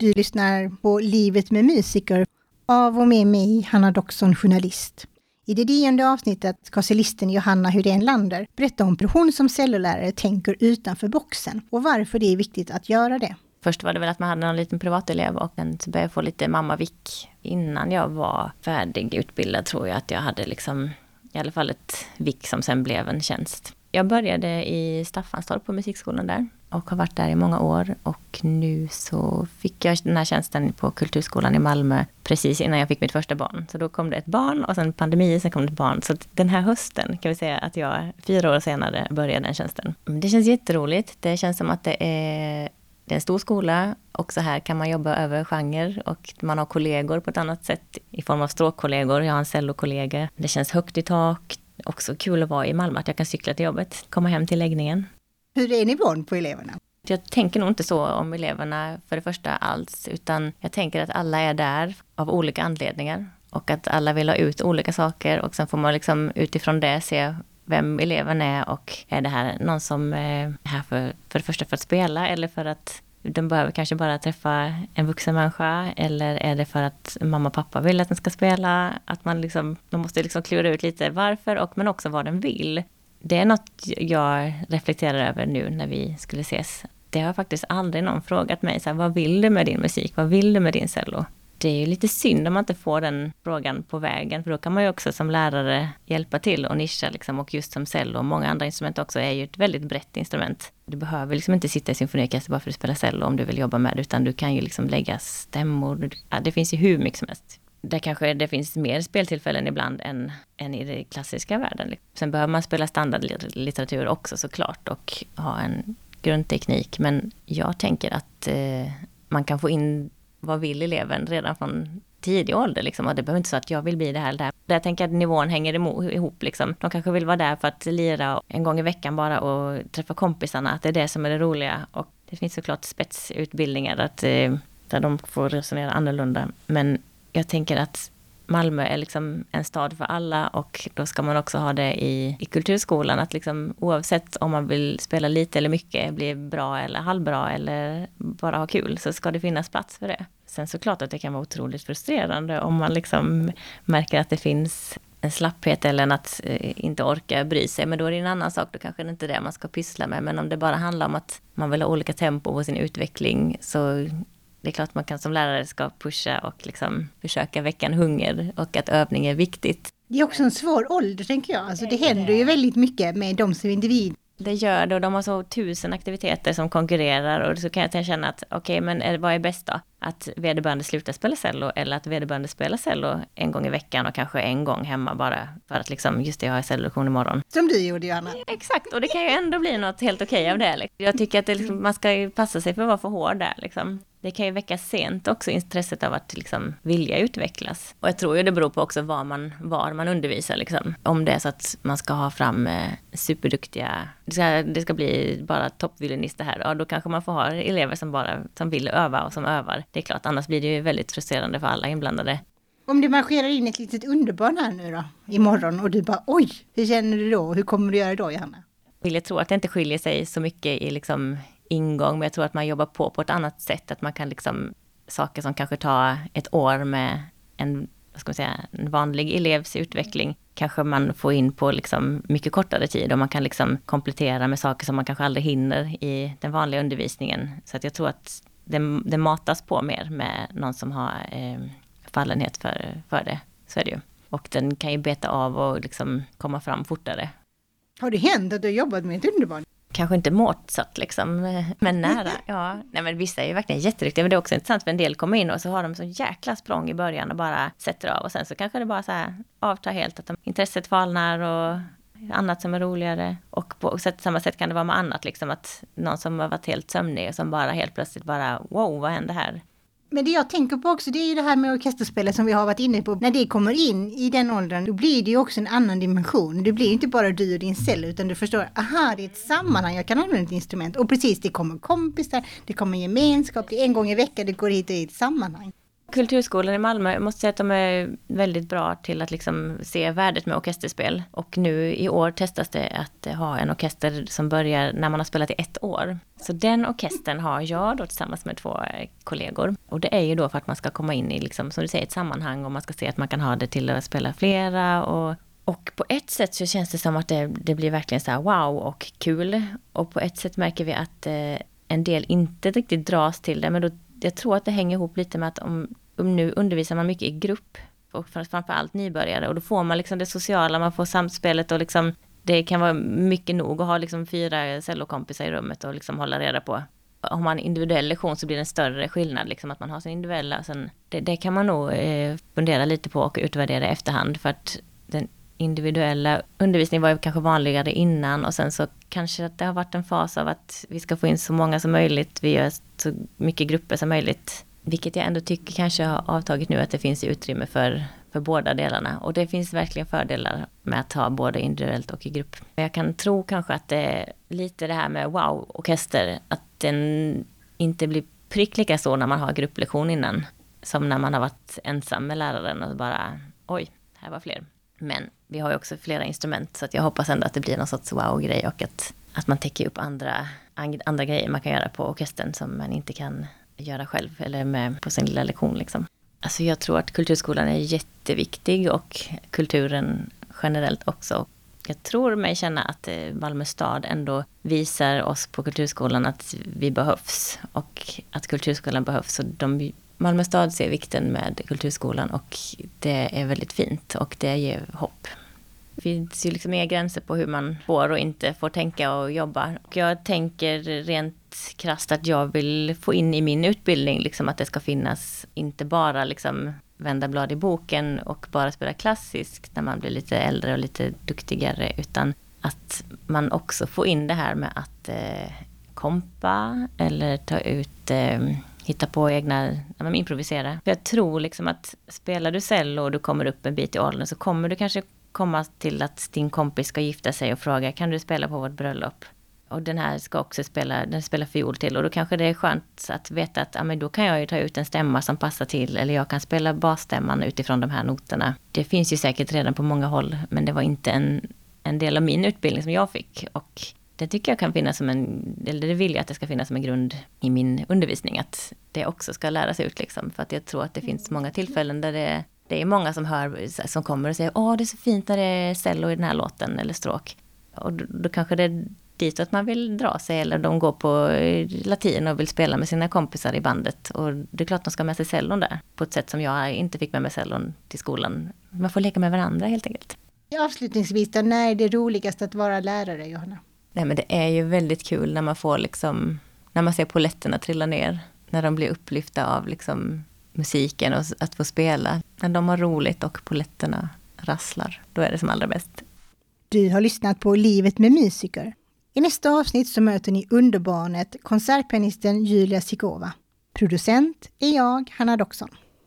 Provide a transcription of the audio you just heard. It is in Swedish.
Du lyssnar på Livet med musiker av och med mig, Hanna Doxon, journalist. I det nionde avsnittet ska cellisten Johanna Hydén Lander berätta om hur hon som cellolärare tänker utanför boxen och varför det är viktigt att göra det. Först var det väl att man hade någon liten privatelev och sen började jag få lite mammavick. Innan jag var färdigutbildad tror jag att jag hade liksom i alla fall ett vick som sen blev en tjänst. Jag började i Staffanstorp på musikskolan där och har varit där i många år. Och nu så fick jag den här tjänsten på Kulturskolan i Malmö precis innan jag fick mitt första barn. Så då kom det ett barn och sen pandemi, sen kom det ett barn. Så den här hösten kan vi säga att jag fyra år senare började den tjänsten. Mm, det känns jätteroligt. Det känns som att det är det är en stor skola och så här kan man jobba över genre och man har kollegor på ett annat sätt i form av stråkkollegor. Jag har en cellokollega. Det känns högt i tak. Också kul att vara i Malmö, att jag kan cykla till jobbet, komma hem till läggningen. Hur är nivån på eleverna? Jag tänker nog inte så om eleverna för det första alls, utan jag tänker att alla är där av olika anledningar och att alla vill ha ut olika saker och sen får man liksom utifrån det se vem eleven är och är det här någon som är här för, för det första för att spela eller för att de behöver kanske bara träffa en vuxen människa eller är det för att mamma och pappa vill att den ska spela? Att man liksom, man måste liksom klura ut lite varför och men också vad den vill. Det är något jag reflekterar över nu när vi skulle ses. Det har faktiskt aldrig någon frågat mig, så här, vad vill du med din musik? Vad vill du med din cello? det är ju lite synd om man inte får den frågan på vägen, för då kan man ju också som lärare hjälpa till och nischa liksom, och just som cello och många andra instrument också är ju ett väldigt brett instrument. Du behöver liksom inte sitta i symfoniorkester bara för att spela cello om du vill jobba med det, utan du kan ju liksom lägga stämmor. Ja, det finns ju hur mycket som helst. Där kanske det finns mer speltillfällen ibland än, än i den klassiska världen. Sen behöver man spela standardlitteratur också såklart och ha en grundteknik. Men jag tänker att eh, man kan få in vad vill eleven redan från tidig ålder. Liksom. Och det behöver inte så att jag vill bli det här eller det här. Där tänker jag att nivån hänger ihop. Liksom. De kanske vill vara där för att lira en gång i veckan bara och träffa kompisarna. Att det är det som är det roliga. Och det finns såklart spetsutbildningar att, eh, där de får resonera annorlunda. Men jag tänker att Malmö är liksom en stad för alla och då ska man också ha det i, i kulturskolan. Att liksom, oavsett om man vill spela lite eller mycket, bli bra eller halvbra eller bara ha kul, så ska det finnas plats för det. Sen såklart att det kan vara otroligt frustrerande om man liksom märker att det finns en slapphet eller en att eh, inte orka bry sig. Men då är det en annan sak, då kanske det inte är det man ska pyssla med. Men om det bara handlar om att man vill ha olika tempo på sin utveckling så det är klart man kan som lärare ska pusha och liksom försöka väcka en hunger och att övning är viktigt. Det är också en svår ålder tänker jag. Alltså det händer ju väldigt mycket med dem som individ. Det gör det och de har så tusen aktiviteter som konkurrerar och så kan jag känna att okej okay, men är, vad är bäst då? Att vederbörande slutar spela cello eller att vederbörande spelar cello en gång i veckan och kanske en gång hemma bara för att liksom just det, jag har cellolektion imorgon. Som du gjorde Johanna. Exakt, och det kan ju ändå bli något helt okej okay av det. Liksom. Jag tycker att det, liksom, man ska passa sig för att vara för hård där liksom det kan ju väcka sent också intresset av att liksom vilja utvecklas. Och jag tror ju det beror på också var man, var man undervisar. Liksom. Om det är så att man ska ha fram eh, superduktiga, det ska, det ska bli bara toppviolinister här, ja då kanske man får ha elever som bara som vill öva och som övar. Det är klart, annars blir det ju väldigt frustrerande för alla inblandade. Om det marscherar in ett litet underbarn här nu då, imorgon och du bara oj, hur känner du då? Hur kommer du göra då Johanna? Vill jag tro att det inte skiljer sig så mycket i liksom ingång, men jag tror att man jobbar på på ett annat sätt, att man kan liksom, saker som kanske tar ett år med en, vad ska man säga, en vanlig elevs utveckling, kanske man får in på liksom mycket kortare tid och man kan liksom komplettera med saker som man kanske aldrig hinner i den vanliga undervisningen. Så att jag tror att det, det matas på mer med någon som har eh, fallenhet för, för det. Så är det ju. Och den kan ju beta av och liksom komma fram fortare. Har det hänt att du har jobbat med ett underbarn? Kanske inte Mozart liksom, men nära. Ja. Nej men vissa är ju verkligen jätteduktiga, men det är också intressant för en del kommer in och så har de så jäkla språng i början och bara sätter av och sen så kanske det bara så här avtar helt, att de, intresset falnar och annat som är roligare. Och på samma sätt kan det vara med annat, liksom att någon som har varit helt sömnig och som bara helt plötsligt bara wow, vad händer här? Men det jag tänker på också det är ju det här med orkesterspelet som vi har varit inne på. När det kommer in i den åldern då blir det ju också en annan dimension. Det blir inte bara du och din cell utan du förstår, aha det är ett sammanhang, jag kan använda ett instrument. Och precis, det kommer kompisar, det kommer gemenskap, det är en gång i veckan, det går hit och hit sammanhang. Kulturskolan i Malmö, jag måste säga att de är väldigt bra till att liksom se värdet med orkesterspel. Och nu i år testas det att ha en orkester som börjar när man har spelat i ett år. Så den orkestern har jag då tillsammans med två eh, kollegor. Och det är ju då för att man ska komma in i, liksom, som du säger, ett sammanhang och man ska se att man kan ha det till att spela flera. Och, och på ett sätt så känns det som att det, det blir verkligen så här wow och kul. Och på ett sätt märker vi att eh, en del inte riktigt dras till det, men då jag tror att det hänger ihop lite med att om, om nu undervisar man mycket i grupp och framförallt nybörjare och då får man liksom det sociala, man får samspelet och liksom det kan vara mycket nog att ha liksom fyra cellokompisar i rummet och liksom hålla reda på. Om man Har en individuell lektion så blir det en större skillnad, liksom att man har sin individuella. Sen, det, det kan man nog eh, fundera lite på och utvärdera i efterhand för att den individuella undervisning var ju kanske vanligare innan och sen så kanske att det har varit en fas av att vi ska få in så många som möjligt, vi gör så mycket grupper som möjligt. Vilket jag ändå tycker kanske har avtagit nu, att det finns utrymme för, för båda delarna. Och det finns verkligen fördelar med att ha både individuellt och i grupp. Jag kan tro kanske att det är lite det här med wow-orkester, att den inte blir prick lika så när man har grupplektion innan. Som när man har varit ensam med läraren och bara oj, här var fler. Men vi har ju också flera instrument så att jag hoppas ändå att det blir någon sorts wow-grej och att, att man täcker upp andra, andra grejer man kan göra på orkestern som man inte kan göra själv eller med på sin lilla lektion liksom. Alltså jag tror att kulturskolan är jätteviktig och kulturen generellt också. Jag tror mig känna att eh, Malmö stad ändå visar oss på kulturskolan att vi behövs och att kulturskolan behövs. Och de Malmö stad ser vikten med kulturskolan och det är väldigt fint och det ger hopp. Det finns ju liksom inga gränser på hur man får och inte får tänka och jobba. Och jag tänker rent krasst att jag vill få in i min utbildning liksom att det ska finnas inte bara liksom vända blad i boken och bara spela klassiskt när man blir lite äldre och lite duktigare utan att man också får in det här med att eh, kompa eller ta ut eh, hitta på egna, ja, improvisera. För jag tror liksom att spelar du cello och du kommer upp en bit i åldern så kommer du kanske komma till att din kompis ska gifta sig och fråga kan du spela på vårt bröllop? Och den här ska också spela, den spelar fiol till och då kanske det är skönt att veta att ja, men då kan jag ju ta ut en stämma som passar till eller jag kan spela basstämman utifrån de här noterna. Det finns ju säkert redan på många håll men det var inte en, en del av min utbildning som jag fick och det tycker jag kan finnas som en, eller det vill jag att det ska finnas som en grund i min undervisning, att det också ska läras ut liksom. För att jag tror att det finns många tillfällen där det, det är många som hör, som kommer och säger åh det är så fint när det är cello i den här låten eller stråk. Och då, då kanske det är ditåt man vill dra sig eller de går på latin och vill spela med sina kompisar i bandet. Och det är klart de ska ha med sig cellon där, på ett sätt som jag inte fick med mig cellon till skolan. Man får leka med varandra helt enkelt. Avslutningsvis då, när är det roligast att vara lärare, Johanna? Nej men det är ju väldigt kul när man får liksom, när man ser poletterna trilla ner. När de blir upplyfta av liksom musiken och att få spela. När de har roligt och poletterna rasslar, då är det som allra bäst. Du har lyssnat på Livet med musiker. I nästa avsnitt så möter ni underbarnet konsertpianisten Julia Sikova. Producent är jag, Hanna Doxon.